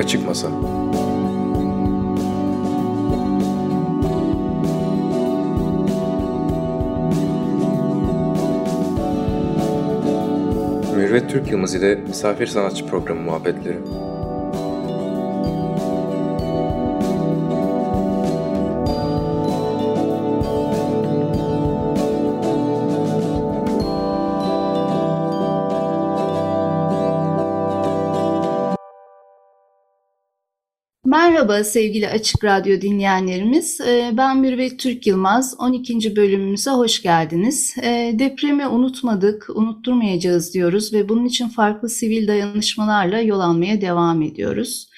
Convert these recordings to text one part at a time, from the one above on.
Açık Masa Mürvet Türk Yılmaz ile Misafir Sanatçı Programı muhabbetleri. Merhaba sevgili Açık Radyo dinleyenlerimiz. Ee, ben Mürvet Türk Yılmaz. 12. bölümümüze hoş geldiniz. Ee, depremi unutmadık, unutturmayacağız diyoruz ve bunun için farklı sivil dayanışmalarla yol almaya devam ediyoruz.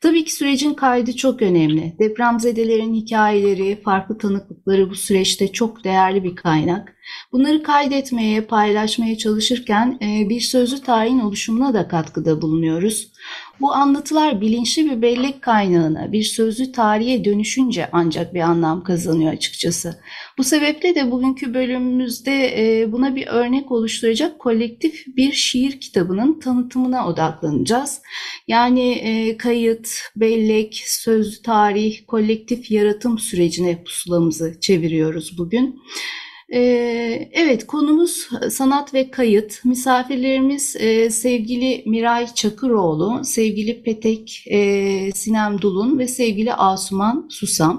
Tabii ki sürecin kaydı çok önemli. Depremzedelerin hikayeleri, farklı tanıklıkları bu süreçte çok değerli bir kaynak. Bunları kaydetmeye, paylaşmaya çalışırken e, bir sözlü tarihin oluşumuna da katkıda bulunuyoruz. Bu anlatılar bilinçli bir bellek kaynağına, bir sözlü tarihe dönüşünce ancak bir anlam kazanıyor açıkçası. Bu sebeple de bugünkü bölümümüzde e, buna bir örnek oluşturacak kolektif bir şiir kitabının tanıtımına odaklanacağız. Yani e, kayıt, bellek, sözlü tarih, kolektif yaratım sürecine pusulamızı çeviriyoruz bugün. Ee, evet konumuz sanat ve kayıt. Misafirlerimiz e, sevgili Miray Çakıroğlu, sevgili Petek e, Sinem Dulun ve sevgili Asuman Susam.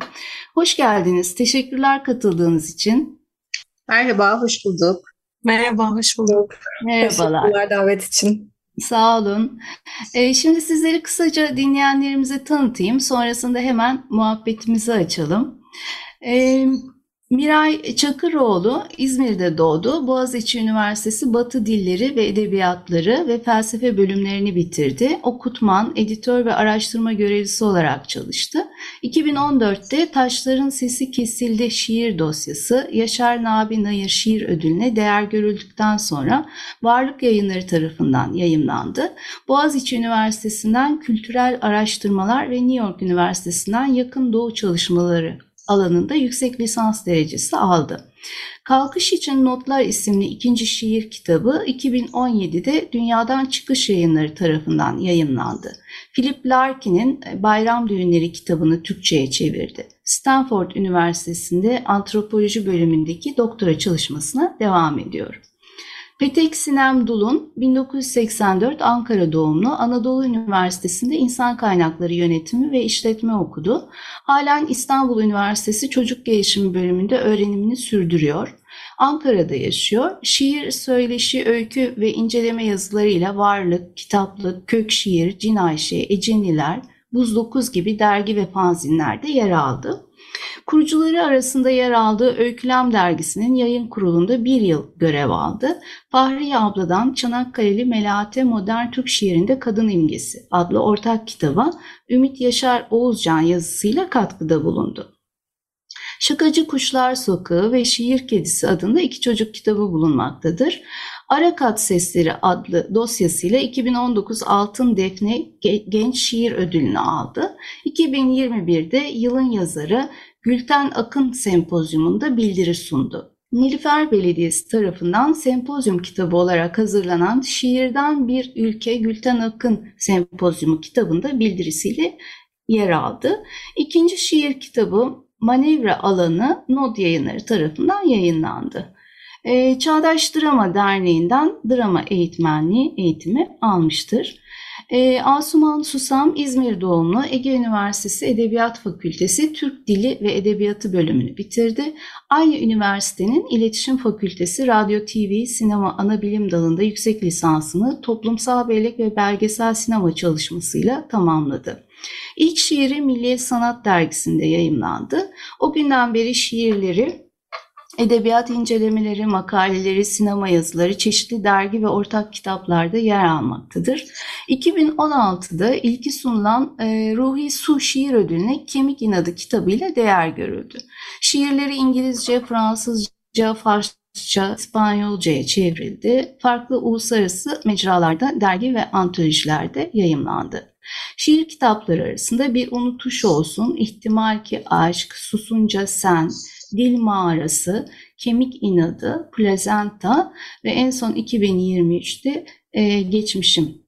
Hoş geldiniz. Teşekkürler katıldığınız için. Merhaba, hoş bulduk. Merhaba, hoş bulduk. Merhabalar. Teşekkürler davet için. Sağ olun. Ee, şimdi sizleri kısaca dinleyenlerimize tanıtayım. Sonrasında hemen muhabbetimizi açalım. Ee, Miray Çakıroğlu İzmir'de doğdu. Boğaziçi Üniversitesi Batı Dilleri ve Edebiyatları ve Felsefe bölümlerini bitirdi. Okutman, editör ve araştırma görevlisi olarak çalıştı. 2014'te Taşların Sesi Kesildi şiir dosyası Yaşar Nabi Nayır Şiir Ödülü'ne değer görüldükten sonra Varlık Yayınları tarafından yayımlandı. Boğaziçi Üniversitesi'nden Kültürel Araştırmalar ve New York Üniversitesi'nden Yakın Doğu Çalışmaları alanında yüksek lisans derecesi aldı. Kalkış için Notlar isimli ikinci şiir kitabı 2017'de Dünyadan Çıkış Yayınları tarafından yayınlandı. Philip Larkin'in Bayram Düğünleri kitabını Türkçe'ye çevirdi. Stanford Üniversitesi'nde antropoloji bölümündeki doktora çalışmasına devam ediyor. Petek Sinem Dulun 1984 Ankara doğumlu Anadolu Üniversitesi'nde İnsan Kaynakları Yönetimi ve İşletme okudu. Halen İstanbul Üniversitesi Çocuk Gelişimi bölümünde öğrenimini sürdürüyor. Ankara'da yaşıyor. Şiir, söyleşi, öykü ve inceleme yazılarıyla Varlık, Kitaplık, Kök Şiir, Cin Ayşe, Eceniler, Buz 9 gibi dergi ve fanzinlerde yer aldı. Kurucuları arasında yer aldığı Öykülem dergisinin yayın kurulunda bir yıl görev aldı. Fahriye abladan Çanakkale'li Melate Modern Türk Şiirinde Kadın İmgesi adlı ortak kitaba Ümit Yaşar Oğuzcan yazısıyla katkıda bulundu. Şakacı Kuşlar Sokağı ve Şiir Kedisi adında iki çocuk kitabı bulunmaktadır. Arakat Sesleri adlı dosyasıyla 2019 Altın Defne Genç Şiir Ödülünü aldı. 2021'de yılın yazarı Gülten Akın Sempozyumunda bildiri sundu. Nilüfer Belediyesi tarafından sempozyum kitabı olarak hazırlanan Şiirden Bir Ülke Gülten Akın Sempozyumu kitabında bildirisiyle yer aldı. İkinci şiir kitabı Manevra Alanı Nod Yayınları tarafından yayınlandı. Ee, Çağdaş Drama Derneği'nden drama eğitmenliği eğitimi almıştır. E, Asuman Susam İzmir doğumlu Ege Üniversitesi Edebiyat Fakültesi Türk Dili ve Edebiyatı bölümünü bitirdi. Aynı üniversitenin İletişim Fakültesi Radyo TV Sinema Anabilim dalında yüksek lisansını toplumsal bellek ve belgesel sinema çalışmasıyla tamamladı. İlk şiiri Milli Sanat Dergisi'nde yayımlandı. O günden beri şiirleri Edebiyat incelemeleri, makaleleri, sinema yazıları çeşitli dergi ve ortak kitaplarda yer almaktadır. 2016'da ilki sunulan e, Ruhi Su Şiir Ödülü'ne Kemik İnadı kitabıyla değer görüldü. Şiirleri İngilizce, Fransızca, Farsça, İspanyolcaya çevrildi. Farklı uluslararası mecralarda dergi ve antolojilerde yayımlandı. Şiir kitapları arasında Bir Unutuş Olsun, İhtimal ki Aşk, Susunca Sen, Dil Mağarası, Kemik İnadı, Plazenta ve en son 2023'te e, Geçmişim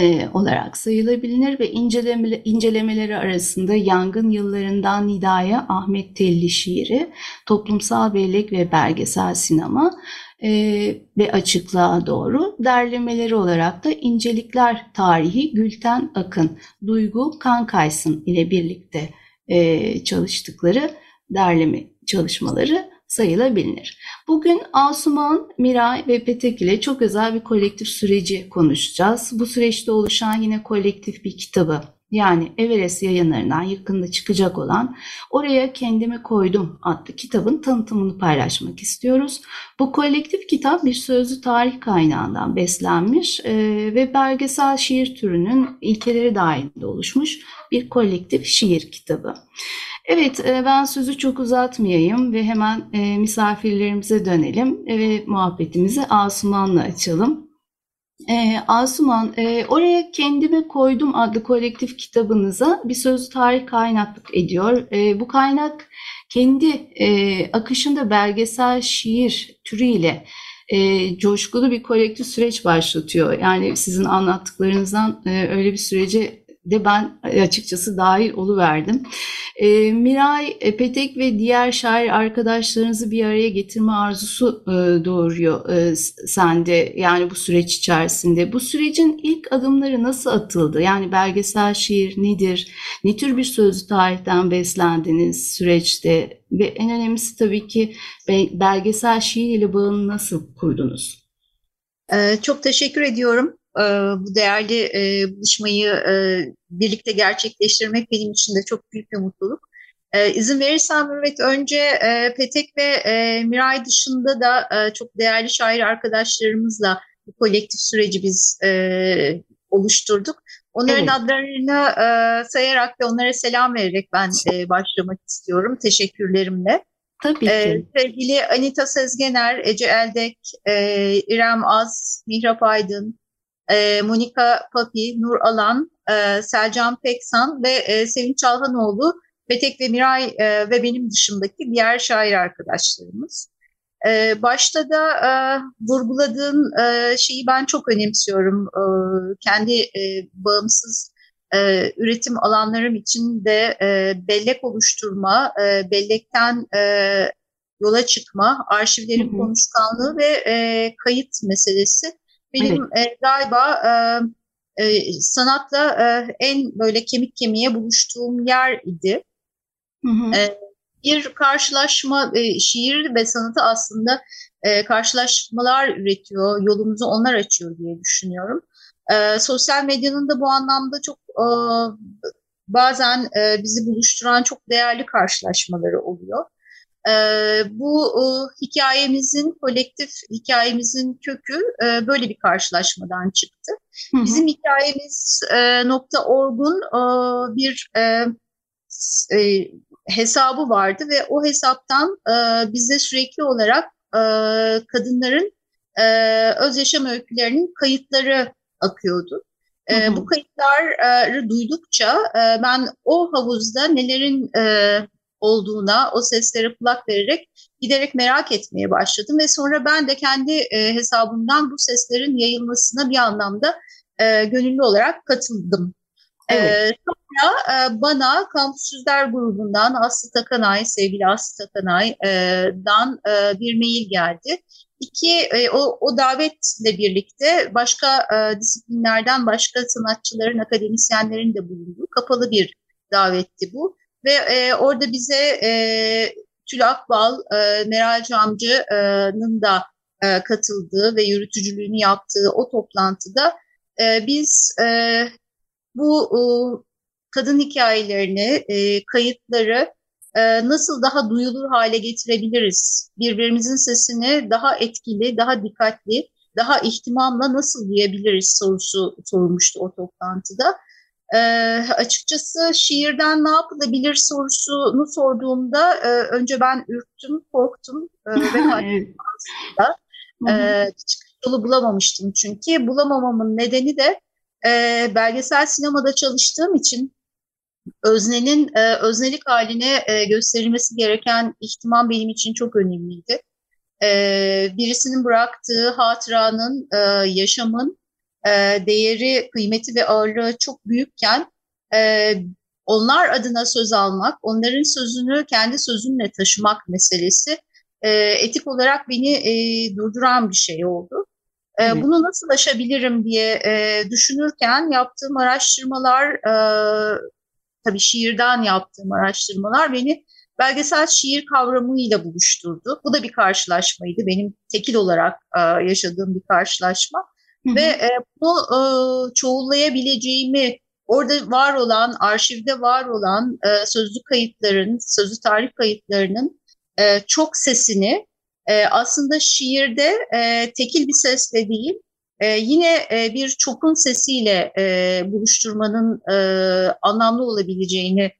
e, olarak sayılabilir ve inceleme, incelemeleri arasında Yangın Yıllarından Nidaya Ahmet Telli şiiri, toplumsal bellek ve belgesel sinema e, ve açıklığa doğru derlemeleri olarak da incelikler tarihi Gülten Akın, Duygu Kankaysın ile birlikte e, çalıştıkları derleme çalışmaları sayılabilir. Bugün Asuman, Miray ve Petek ile çok özel bir kolektif süreci konuşacağız. Bu süreçte oluşan yine kolektif bir kitabı yani Everest yayınlarından yakında çıkacak olan Oraya Kendimi Koydum adlı kitabın tanıtımını paylaşmak istiyoruz. Bu kolektif kitap bir sözlü tarih kaynağından beslenmiş e, ve belgesel şiir türünün ilkeleri dahilinde oluşmuş bir kolektif şiir kitabı. Evet, e, ben sözü çok uzatmayayım ve hemen e, misafirlerimize dönelim ve muhabbetimizi Asuman'la açalım. E, Asuman, oraya kendimi koydum adlı kolektif kitabınıza bir sözlü tarih kaynaklık ediyor. Bu kaynak kendi akışında belgesel şiir türüyle coşkulu bir kolektif süreç başlatıyor. Yani sizin anlattıklarınızdan öyle bir sürece de ben açıkçası dahil oluverdim. E, Miray e, Petek ve diğer şair arkadaşlarınızı bir araya getirme arzusu e, doğuruyor e, sende yani bu süreç içerisinde. Bu sürecin ilk adımları nasıl atıldı? Yani belgesel şiir nedir? Ne tür bir sözlü tarihten beslendiniz süreçte? Ve en önemlisi tabii ki belgesel şiir ile bağını nasıl kurdunuz? Ee, çok teşekkür ediyorum. Bu değerli e, buluşmayı e, birlikte gerçekleştirmek benim için de çok büyük bir mutluluk. E, izin verirsen Mürvet önce e, Petek ve e, Miray dışında da e, çok değerli şair arkadaşlarımızla bu kolektif süreci biz e, oluşturduk. Onların evet. adlarını e, sayarak ve onlara selam vererek ben e, başlamak istiyorum teşekkürlerimle. Tabii ki. Ee, sevgili Anita Sezgener, Ece Eldek, e, İrem Az, Mihrap Aydın, e, Monika Papi, Nur Alan, e, Selcan Peksan ve e, Sevinç Çalhanoğlu, Petek ve Miray e, ve benim dışındaki diğer şair arkadaşlarımız. E, başta da e, vurguladığın e, şeyi ben çok önemsiyorum. E, kendi e, bağımsız e, üretim alanlarım için de e, bellek oluşturma, e, bellekten e, yola çıkma, arşivlerin konuşkanlığı ve e, kayıt meselesi benim evet. e, galiba e, e, sanatla e, en böyle kemik kemiğe buluştuğum yer idi. Hı hı. E, bir karşılaşma, e, şiir ve sanatı aslında e, karşılaşmalar üretiyor, yolumuzu onlar açıyor diye düşünüyorum. E, sosyal medyanın da bu anlamda çok e, bazen e, bizi buluşturan çok değerli karşılaşmaları oluyor. E, bu e, hikayemizin, kolektif hikayemizin kökü e, böyle bir karşılaşmadan çıktı. Bizim hikayemiz e, nokta orgun bir hesabı vardı ve o hesaptan bize sürekli olarak kadınların öz yaşam öykülerinin kayıtları akıyordu. E, hı hı. Bu kayıtları duydukça e, ben o havuzda nelerin e, olduğuna, o seslere kulak vererek giderek merak etmeye başladım ve sonra ben de kendi e, hesabımdan bu seslerin yayılmasına bir anlamda e, gönüllü olarak katıldım. E, evet. E, sonra e, bana Kampüsüzler grubundan Aslı Takanay, sevgili Aslı Takanay'dan e, bir mail geldi. İki, e, o, o davetle birlikte başka e, disiplinlerden başka sanatçıların, akademisyenlerin de bulunduğu kapalı bir davetti bu. Ve e, orada bize e, Tül Akbal, e, Meral Camcı'nın da e, katıldığı ve yürütücülüğünü yaptığı o toplantıda e, biz e, bu e, kadın hikayelerini, e, kayıtları e, nasıl daha duyulur hale getirebiliriz? Birbirimizin sesini daha etkili, daha dikkatli, daha ihtimamla nasıl duyabiliriz sorusu sorulmuştu o toplantıda. E, açıkçası şiirden ne yapılabilir sorusunu sorduğumda e, önce ben ürktüm, korktum e, ve aslında. e, çıkış yolu bulamamıştım çünkü. Bulamamamın nedeni de e, belgesel sinemada çalıştığım için öznenin e, öznelik haline e, gösterilmesi gereken ihtimam benim için çok önemliydi. E, birisinin bıraktığı hatıranın, e, yaşamın e, değeri, kıymeti ve ağırlığı çok büyükken e, onlar adına söz almak, onların sözünü kendi sözünle taşımak meselesi e, etik olarak beni e, durduran bir şey oldu. E, evet. Bunu nasıl aşabilirim diye e, düşünürken yaptığım araştırmalar, e, tabii şiirden yaptığım araştırmalar beni belgesel şiir kavramıyla buluşturdu. Bu da bir karşılaşmaydı. Benim tekil olarak e, yaşadığım bir karşılaşma. Hı hı. Ve e, bunu e, çoğullayabileceğimi, orada var olan, arşivde var olan e, sözlü kayıtların, sözlü tarih kayıtlarının e, çok sesini e, aslında şiirde e, tekil bir sesle değil, e, yine e, bir çokun sesiyle e, buluşturmanın e, anlamlı olabileceğini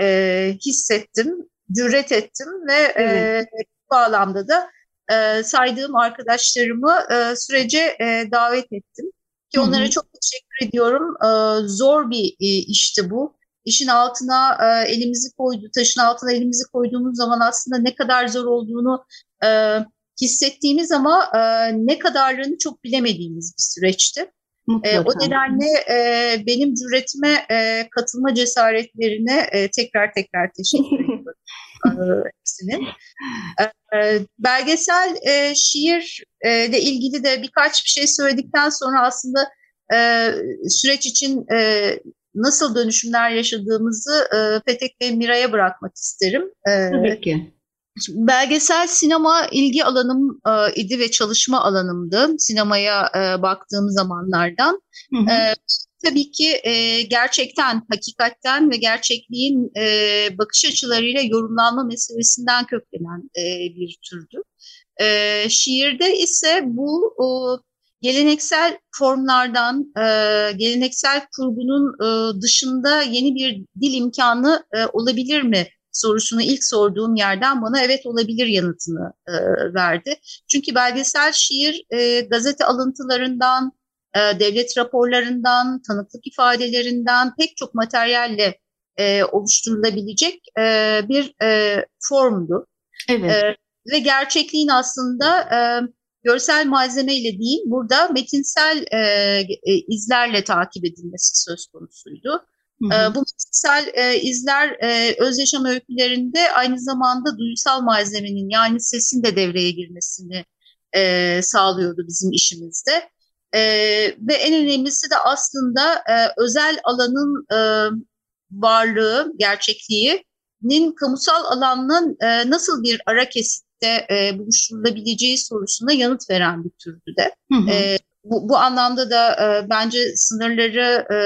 e, hissettim, cüret ettim ve evet. e, bu bağlamda da e, saydığım arkadaşlarımı e, sürece e, davet ettim. Ki onlara Hı-hı. çok teşekkür ediyorum. E, zor bir e, işti bu. İşin altına e, elimizi koydu, taşın altına elimizi koyduğumuz zaman aslında ne kadar zor olduğunu e, hissettiğimiz ama e, ne kadarlığını çok bilemediğimiz bir süreçti. E, o nedenle e, benim cüretime e, katılma cesaretlerine e, tekrar tekrar teşekkür ediyorum e, hepsinin. E, e, belgesel e, şiir e, ilgili de birkaç bir şey söyledikten sonra aslında e, süreç için e, nasıl dönüşümler yaşadığımızı e, Petek ve Miray'a bırakmak isterim. E, Tabii ki. Belgesel sinema ilgi alanım e, idi ve çalışma alanımdı sinemaya e, baktığım zamanlardan. Hı hı. E, tabii ki e, gerçekten, hakikatten ve gerçekliğin e, bakış açılarıyla yorumlanma meselesinden köklenen e, bir türdü. E, şiirde ise bu o, geleneksel formlardan, e, geleneksel kurgunun e, dışında yeni bir dil imkanı e, olabilir mi sorusunu ilk sorduğum yerden bana evet olabilir yanıtını e, verdi. Çünkü belgesel şiir e, gazete alıntılarından, e, devlet raporlarından, tanıklık ifadelerinden pek çok materyalle e, oluşturulabilecek e, bir e, formdu. Evet. E, ve gerçekliğin aslında e, görsel malzemeyle değil, burada metinsel e, e, izlerle takip edilmesi söz konusuydu. Hı hı. Bu metinsel e, izler e, öz yaşam öykülerinde aynı zamanda duysal malzemenin yani sesin de devreye girmesini e, sağlıyordu bizim işimizde. E, ve en önemlisi de aslında e, özel alanın e, varlığı, gerçekliğinin kamusal alanın e, nasıl bir ara kesitte e, buluşturulabileceği sorusuna yanıt veren bir türdü de. Hı hı. E, bu, bu anlamda da e, bence sınırları e,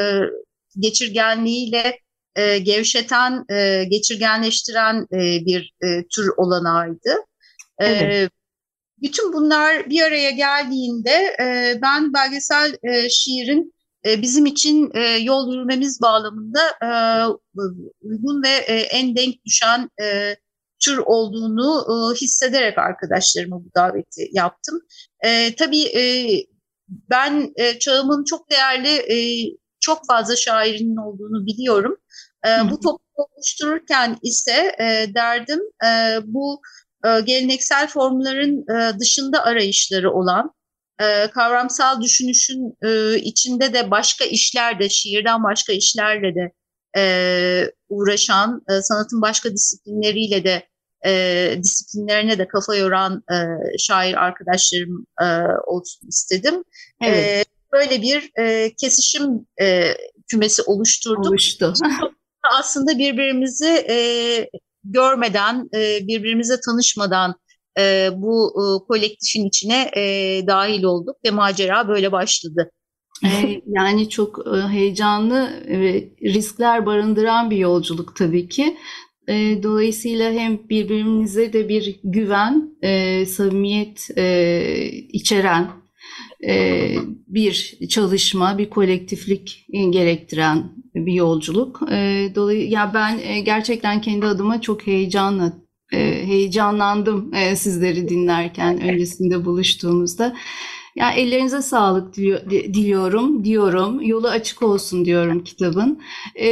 geçirgenliğiyle e, gevşeten, e, geçirgenleştiren e, bir e, tür olanağıydı. E, evet. Bütün bunlar bir araya geldiğinde e, ben belgesel e, şiirin e, bizim için e, yol yürümemiz bağlamında e, uygun ve e, en denk düşen e, tür olduğunu e, hissederek arkadaşlarıma bu daveti yaptım. E, tabii e, ben e, çağımın çok değerli e, çok fazla şairinin olduğunu biliyorum. E, bu toplumu oluştururken ise e, derdim e, bu e, geleneksel formların e, dışında arayışları olan, e, kavramsal düşünüşün e, içinde de başka işler de, şiirden başka işlerle de e, uğraşan, e, sanatın başka disiplinleriyle de e, disiplinlerine de kafa yoran e, şair arkadaşlarım e, olsun istedim. Evet. E, böyle bir e, kesişim e, kümesi oluşturduk. Oluştu. Aslında birbirimizi e, görmeden, e, birbirimize tanışmadan e, bu e, kolektifin içine e, dahil olduk ve macera böyle başladı. Yani çok heyecanlı ve riskler barındıran bir yolculuk tabii ki. Dolayısıyla hem birbirimize de bir güven, samimiyet içeren e, bir çalışma, bir kolektiflik gerektiren bir yolculuk. E, dolayısıyla ya ben e, gerçekten kendi adıma çok heyecanla heyecanlandım sizleri dinlerken öncesinde buluştuğumuzda. Ya ellerinize sağlık diliyorum, diyorum. Yolu açık olsun diyorum kitabın. E,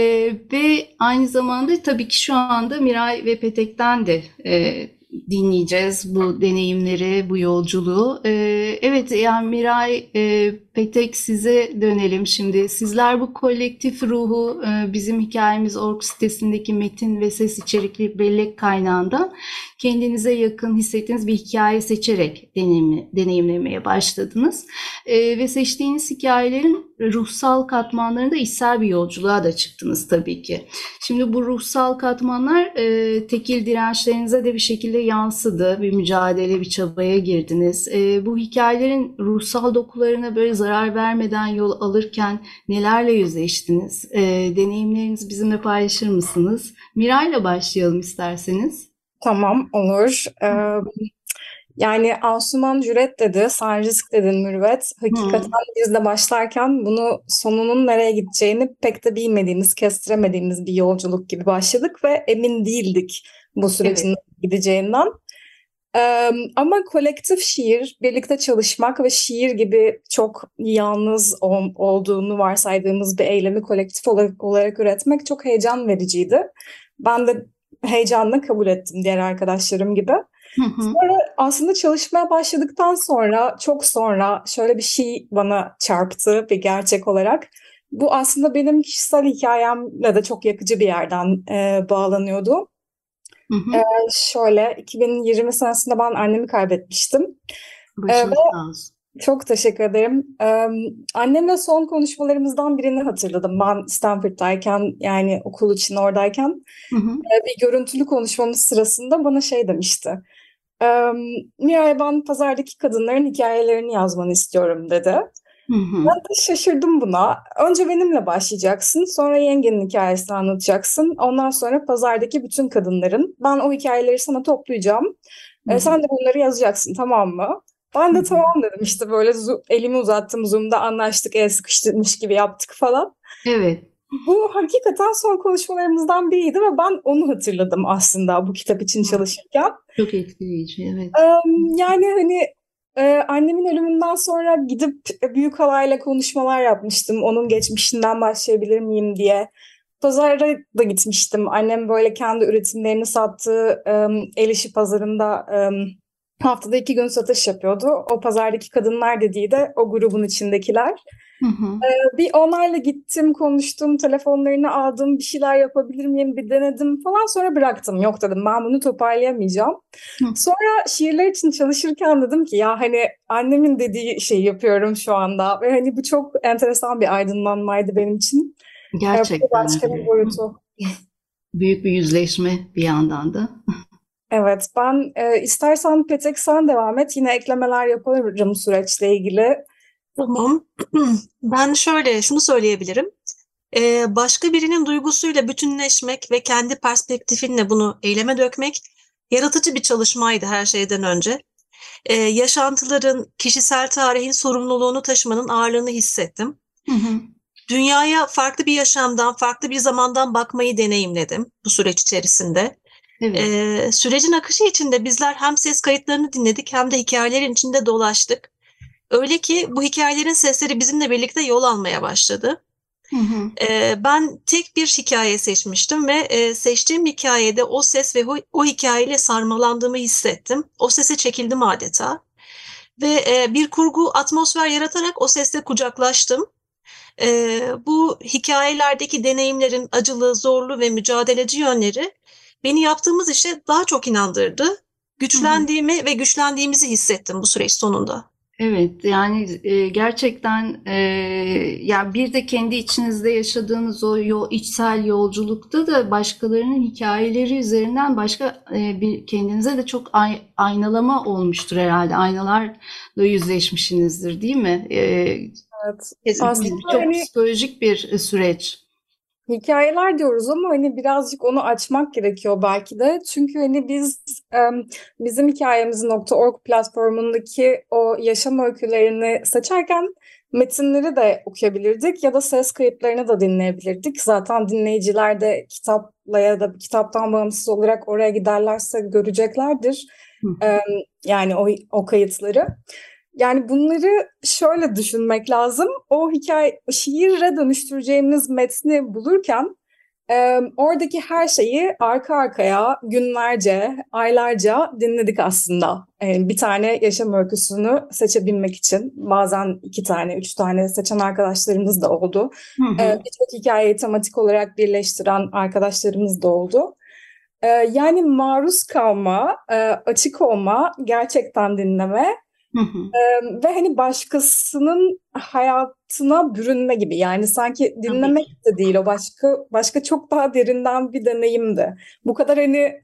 ve aynı zamanda tabii ki şu anda Miray ve Petek'ten de e, dinleyeceğiz bu deneyimleri, bu yolculuğu. Ee, evet yani Miray e, Petek size dönelim şimdi. Sizler bu kolektif ruhu e, bizim hikayemiz org sitesindeki metin ve ses içerikli bellek kaynağından kendinize yakın hissettiğiniz bir hikaye seçerek deneyim, deneyimlemeye başladınız. E, ve seçtiğiniz hikayelerin ruhsal katmanlarında içsel bir yolculuğa da çıktınız tabii ki. Şimdi bu ruhsal katmanlar e, tekil dirençlerinize de bir şekilde yansıdı. Bir mücadele, bir çabaya girdiniz. Bu hikayelerin ruhsal dokularına böyle zarar vermeden yol alırken nelerle yüzleştiniz? E, deneyimlerinizi bizimle paylaşır mısınız? Miray'la başlayalım isterseniz. Tamam, olur. Ee, yani Asuman cüret dedi, sen risk dedin mürüvvet. Hakikaten hmm. biz de başlarken bunu sonunun nereye gideceğini pek de bilmediğimiz, kestiremediğimiz bir yolculuk gibi başladık ve emin değildik bu sürecin evet. gideceğinden. Ama kolektif şiir, birlikte çalışmak ve şiir gibi çok yalnız ol, olduğunu varsaydığımız bir eylemi kolektif olarak, olarak üretmek çok heyecan vericiydi. Ben de heyecanla kabul ettim diğer arkadaşlarım gibi. Sonra aslında çalışmaya başladıktan sonra çok sonra şöyle bir şey bana çarptı bir gerçek olarak. Bu aslında benim kişisel hikayemle de çok yakıcı bir yerden e, bağlanıyordu. Hı hı. E, şöyle 2020 senesinde ben annemi kaybetmiştim. Başınız e, Çok teşekkür ederim. Ee, annemle son konuşmalarımızdan birini hatırladım. Ben Stanford'dayken yani okul için oradayken hı hı. Bir görüntülü konuşmamız sırasında bana şey demişti. Miray ben pazardaki kadınların hikayelerini yazmanı istiyorum dedi. Hı hı. Ben de şaşırdım buna. Önce benimle başlayacaksın, sonra yengenin hikayesini anlatacaksın. Ondan sonra pazardaki bütün kadınların. Ben o hikayeleri sana toplayacağım. Hı hı. sen de bunları yazacaksın tamam mı? Ben de hı hı. tamam dedim işte böyle elimi uzattım Zoom'da anlaştık, el sıkıştırmış gibi yaptık falan. Evet. Bu hakikaten son konuşmalarımızdan biriydi ve ben onu hatırladım aslında bu kitap için çalışırken. Çok etkileyici, evet. Yani hani annemin ölümünden sonra gidip büyük halayla konuşmalar yapmıştım. Onun geçmişinden başlayabilir miyim diye. Pazara da gitmiştim. Annem böyle kendi üretimlerini sattığı el işi pazarında haftada iki gün satış yapıyordu. O pazardaki kadınlar dediği de o grubun içindekiler. Hı hı. Ee, bir onlarla gittim, konuştum, telefonlarını aldım, bir şeyler yapabilir miyim, bir denedim falan sonra bıraktım. Yok dedim ben bunu toparlayamayacağım. Hı. Sonra şiirler için çalışırken dedim ki ya hani annemin dediği şeyi yapıyorum şu anda ve hani bu çok enteresan bir aydınlanmaydı benim için. Gerçekten. Ee, başka bir boyutu. Büyük bir yüzleşme bir yandan da. Evet, ben e, istersen Petek sen devam et. Yine eklemeler yaparım süreçle ilgili. Tamam. Ben şöyle şunu söyleyebilirim. Ee, başka birinin duygusuyla bütünleşmek ve kendi perspektifinle bunu eyleme dökmek yaratıcı bir çalışmaydı her şeyden önce. Ee, yaşantıların, kişisel tarihin sorumluluğunu taşımanın ağırlığını hissettim. Hı hı. Dünyaya farklı bir yaşamdan, farklı bir zamandan bakmayı deneyimledim bu süreç içerisinde. Evet. Ee, sürecin akışı içinde bizler hem ses kayıtlarını dinledik hem de hikayelerin içinde dolaştık. Öyle ki bu hikayelerin sesleri bizimle birlikte yol almaya başladı. Hı hı. Ben tek bir hikaye seçmiştim ve seçtiğim hikayede o ses ve o, hikayeyle sarmalandığımı hissettim. O sese çekildim adeta. Ve bir kurgu atmosfer yaratarak o sesle kucaklaştım. Bu hikayelerdeki deneyimlerin acılı, zorlu ve mücadeleci yönleri beni yaptığımız işe daha çok inandırdı. Güçlendiğimi hı hı. ve güçlendiğimizi hissettim bu süreç sonunda. Evet yani e, gerçekten e, yani bir de kendi içinizde yaşadığınız o yol, içsel yolculukta da başkalarının hikayeleri üzerinden başka e, bir kendinize de çok ay, aynalama olmuştur herhalde. Aynalarla yüzleşmişsinizdir değil mi? E, evet. Aslında çok hani... psikolojik bir süreç hikayeler diyoruz ama hani birazcık onu açmak gerekiyor belki de. Çünkü hani biz bizim hikayemizin .org platformundaki o yaşam öykülerini seçerken metinleri de okuyabilirdik ya da ses kayıtlarını da dinleyebilirdik. Zaten dinleyiciler de kitapla ya da kitaptan bağımsız olarak oraya giderlerse göreceklerdir. Yani o, o kayıtları. Yani bunları şöyle düşünmek lazım. O hikaye şiire dönüştüreceğimiz metni bulurken Ee, oradaki her şeyi arka arkaya günlerce, aylarca dinledik aslında. Ee, bir tane yaşam öyküsünü seçebilmek için bazen iki tane, üç tane seçen arkadaşlarımız da oldu. Ee, Birçok hikayeyi tematik olarak birleştiren arkadaşlarımız da oldu. Ee, yani maruz kalma, e, açık olma, gerçekten dinleme Hı hı. ee, ve hani başkasının hayatına bürünme gibi yani sanki dinlemek de değil o başka başka çok daha derinden bir deneyimdi. Bu kadar hani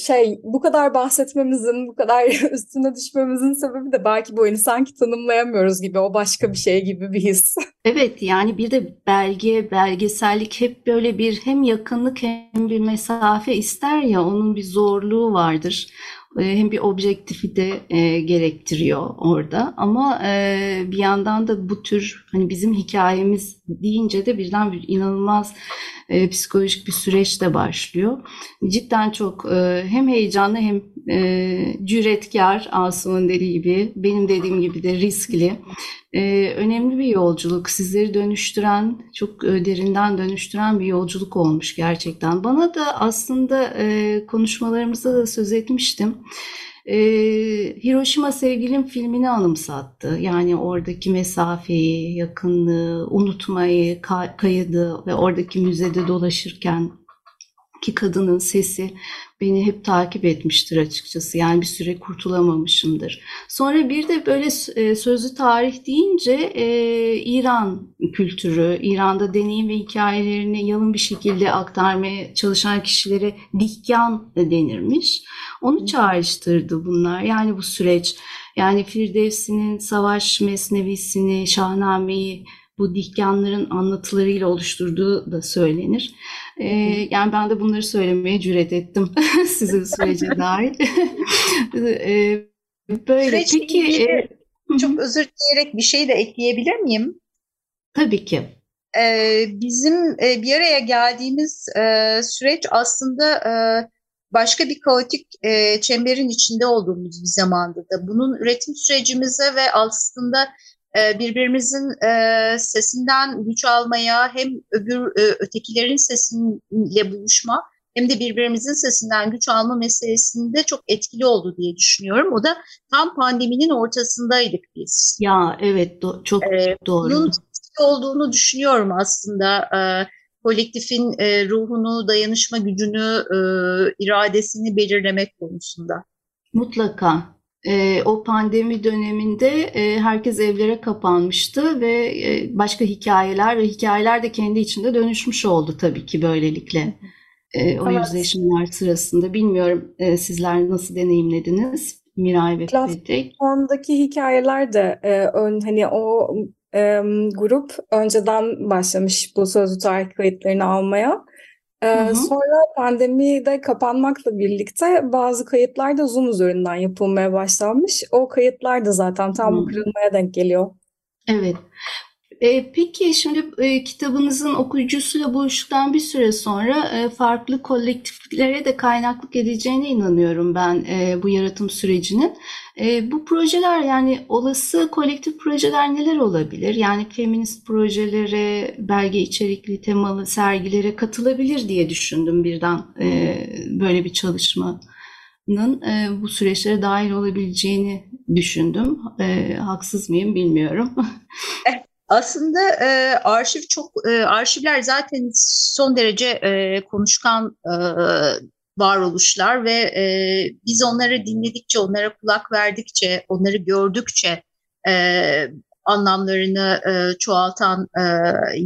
şey bu kadar bahsetmemizin bu kadar üstüne düşmemizin sebebi de belki bu hani sanki tanımlayamıyoruz gibi o başka bir şey gibi bir his. Evet yani bir de belge, belgesellik hep böyle bir hem yakınlık hem bir mesafe ister ya onun bir zorluğu vardır. E, Hem bir objektifite e, gerektiriyor orada ama e, bir yandan da bu tür hani bizim hikayemiz deyince de birden bir inanılmaz e, psikolojik bir süreç de başlıyor. Cidden çok e, hem heyecanlı hem e, cüretkar Asuman dediği gibi benim dediğim gibi de riskli. Ee, önemli bir yolculuk, sizleri dönüştüren, çok e, derinden dönüştüren bir yolculuk olmuş gerçekten. Bana da aslında e, konuşmalarımızda da söz etmiştim. Ee, Hiroşima Sevgilim filmini anımsattı. Yani oradaki mesafeyi, yakınlığı, unutmayı, ka- kaydı ve oradaki müzede dolaşırken ki kadının sesi beni hep takip etmiştir açıkçası. Yani bir süre kurtulamamışımdır. Sonra bir de böyle e, sözlü tarih deyince e, İran kültürü, İran'da deneyim ve hikayelerini yalın bir şekilde aktarmaya çalışan kişilere dihkan denirmiş. Onu çağrıştırdı bunlar. Yani bu süreç. Yani Firdevsi'nin Savaş Mesnevisini, Şahname'yi bu dihkanların anlatılarıyla oluşturduğu da söylenir. Ee, yani ben de bunları söylemeye cüret ettim sizin sürece dahil. Ee, böyle. Süreçle Peki, ilgili e, Çok özür dileyerek bir şey de ekleyebilir miyim? tabii ki. Ee, bizim e, bir araya geldiğimiz e, süreç aslında e, başka bir kaotik e, çemberin içinde olduğumuz bir zamandı da. Bunun üretim sürecimize ve aslında e, birbirimizin e, sesinden güç almaya hem öbür e, ötekilerin sesiyle buluşma hem de birbirimizin sesinden güç alma meselesinde çok etkili oldu diye düşünüyorum. O da tam pandeminin ortasındaydık biz. Ya evet do- çok Ee, doğru. bunun olduğunu düşünüyorum aslında. Ee, kolektifin e, ruhunu, dayanışma gücünü, e, iradesini belirlemek konusunda. Mutlaka. Ee, o pandemi döneminde e, herkes evlere kapanmıştı ve e, başka hikayeler ve hikayeler de kendi içinde dönüşmüş oldu tabii ki böylelikle. E, o Evet. yüzleşimler sırasında. Bilmiyorum e, sizler nasıl deneyimlediniz? Miray ve Platform- Petek. Sondaki hikayeler de e, ön, hani o e, grup önceden başlamış bu sözlü tarih kayıtlarını almaya. Hı hı. sonra pandemide kapanmakla birlikte bazı kayıtlar da Zoom üzerinden yapılmaya başlanmış. O kayıtlar da zaten tam bu kırılmaya denk geliyor. Evet. E, peki şimdi e, kitabınızın okuyucusuyla buluştuktan bir süre sonra e, farklı kolektiflere de kaynaklık edeceğine inanıyorum ben e, bu yaratım sürecinin. E, bu projeler yani olası kolektif projeler neler olabilir? Yani feminist projelere, belge içerikli temalı sergilere katılabilir diye düşündüm birden e, böyle bir çalışmanın e, bu süreçlere dahil olabileceğini düşündüm. E, haksız mıyım bilmiyorum. Aslında e, arşiv çok, e, arşivler zaten son derece e, konuşkan e, varoluşlar ve e, biz onları dinledikçe, onlara kulak verdikçe, onları gördükçe e, anlamlarını e, çoğaltan e,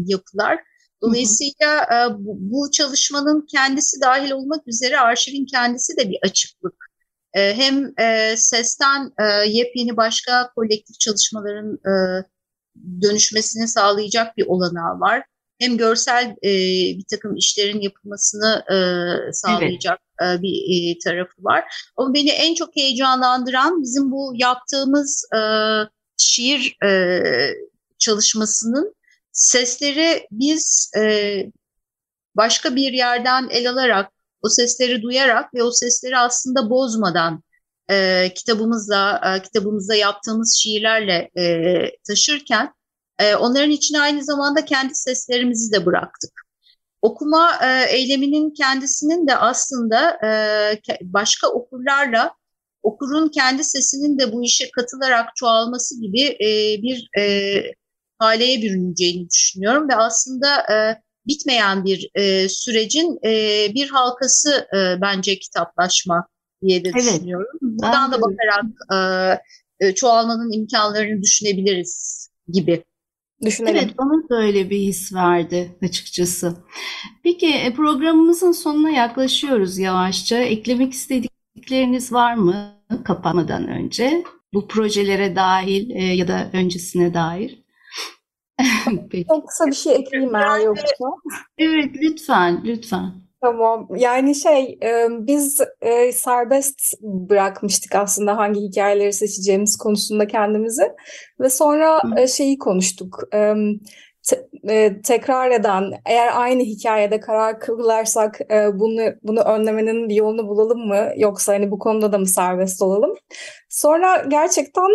yapılar. Dolayısıyla e, bu, bu çalışmanın kendisi dahil olmak üzere arşivin kendisi de bir açıklık. E, hem e, sesten e, yepyeni başka kolektif çalışmaların e, dönüşmesini sağlayacak bir olanağı var. Hem görsel e, bir takım işlerin yapılmasını e, sağlayacak e, bir e, tarafı var. Ama beni en çok heyecanlandıran bizim bu yaptığımız e, şiir e, çalışmasının sesleri biz e, başka bir yerden el alarak, o sesleri duyarak ve o sesleri aslında bozmadan e, kitabımızla, e, kitabımızda yaptığımız şiirlerle e, taşırken e, onların içine aynı zamanda kendi seslerimizi de bıraktık. okuma e, eyleminin kendisinin de aslında e, başka okurlarla okurun kendi sesinin de bu işe katılarak çoğalması gibi e, bir e, haleye bürüneceğini düşünüyorum ve aslında e, bitmeyen bir e, sürecin e, bir halkası e, bence kitaplaşma diye de evet. düşünüyorum. Buradan da bakarak e, çoğalmanın imkanlarını düşünebiliriz gibi. Düşünelim. Evet bana da öyle bir his verdi açıkçası. Peki e, programımızın sonuna yaklaşıyoruz yavaşça. Eklemek istedikleriniz var mı kapatmadan önce? Bu projelere dahil e, ya da öncesine dair. Çok kısa bir şey ekleyeyim eğer yoksa. Evet lütfen lütfen. Tamam. Yani şey biz serbest bırakmıştık aslında hangi hikayeleri seçeceğimiz konusunda kendimizi ve sonra Hı. şeyi konuştuk. tekrar eden eğer aynı hikayede karar kılarsak bunu bunu önlemenin bir yolunu bulalım mı yoksa hani bu konuda da mı serbest olalım? Sonra gerçekten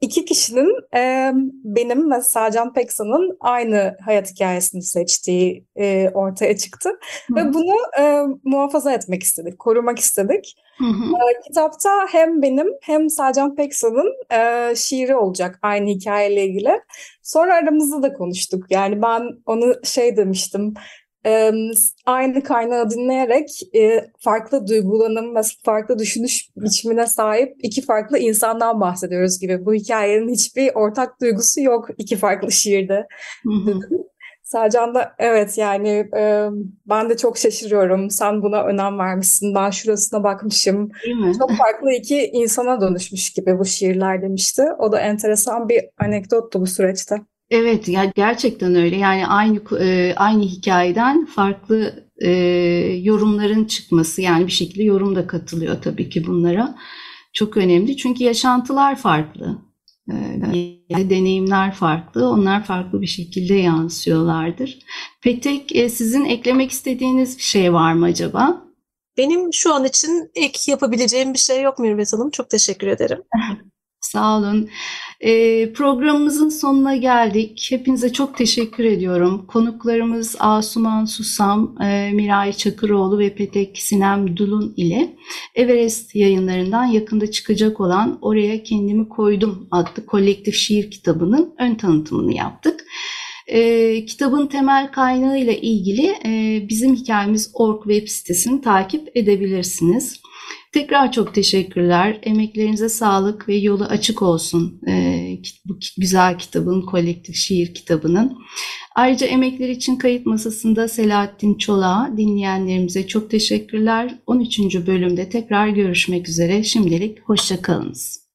İki kişinin e, benim ve Sercan Peksan'ın aynı hayat hikayesini seçtiği e, ortaya çıktı. Hı. Ve bunu e, muhafaza etmek istedik, korumak istedik. Hı hı. E, kitapta hem benim hem Sercan Peksan'ın e, şiiri olacak aynı hikayeyle ilgili. Sonra aramızda da konuştuk. Yani ben onu şey demiştim, aynı kaynağı dinleyerek farklı duygulanım ve farklı düşünüş biçimine sahip iki farklı insandan bahsediyoruz gibi. Bu hikayenin hiçbir ortak duygusu yok iki farklı şiirde. Sercan da evet yani ben de çok şaşırıyorum. Sen buna önem vermişsin. Ben şurasına bakmışım. Çok farklı iki insana dönüşmüş gibi bu şiirler demişti. O da enteresan bir anekdottu bu süreçte. Evet, ya gerçekten öyle. Yani aynı e, aynı hikayeden farklı e, yorumların çıkması, yani bir şekilde yorum da katılıyor tabii ki bunlara. Çok önemli çünkü yaşantılar farklı, e, yani deneyimler farklı, onlar farklı bir şekilde yansıyorlardır. Petek, e, sizin eklemek istediğiniz bir şey var mı acaba? Benim şu an için ek yapabileceğim bir şey yok Mürvet Hanım. Çok teşekkür ederim. Sağ olun. E, programımızın sonuna geldik. Hepinize çok teşekkür ediyorum. Konuklarımız Asuman Susam, e, Miray Çakıroğlu ve Petek Sinem Dulun ile Everest yayınlarından yakında çıkacak olan Oraya Kendimi Koydum adlı kolektif şiir kitabının ön tanıtımını yaptık. E, kitabın temel kaynağı ile ilgili e, bizim hikayemiz org web sitesini takip edebilirsiniz. Tekrar çok teşekkürler. Emeklerinize sağlık ve yolu açık olsun ee, bu güzel kitabın, kolektif şiir kitabının. Ayrıca emekler için kayıt masasında Selahattin Çolak'a dinleyenlerimize çok teşekkürler. 13. bölümde tekrar görüşmek üzere. Şimdilik hoşçakalınız.